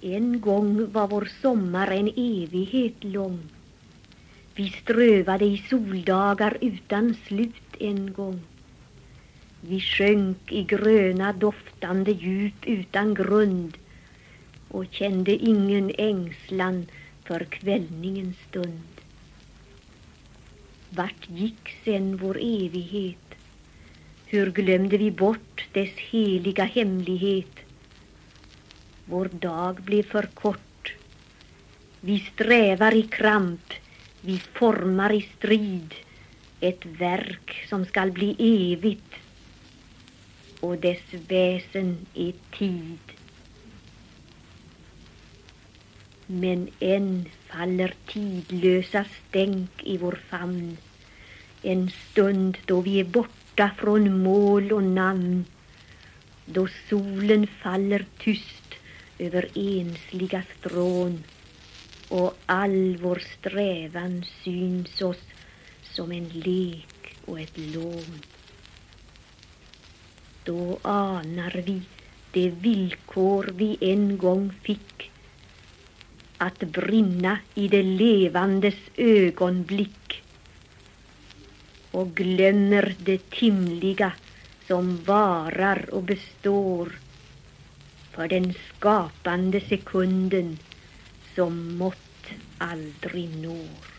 En gång var vår sommar en evighet lång. Vi strövade i soldagar utan slut en gång. Vi sjönk i gröna doftande djup utan grund och kände ingen ängslan för kvällningens stund. Vart gick sen vår evighet? Hur glömde vi bort dess heliga hemlighet? Vår dag blev för kort. Vi strävar i kramp, vi formar i strid. Ett verk som skall bli evigt. Och dess väsen är tid. Men än faller tidlösa stänk i vår famn. En stund då vi är borta från mål och namn. Då solen faller tyst över ensliga strån och all vår strävan syns oss som en lek och ett lån. Då anar vi det villkor vi en gång fick att brinna i det levandes ögonblick och glömmer det timliga som varar och består för den skapande sekunden som mått aldrig når.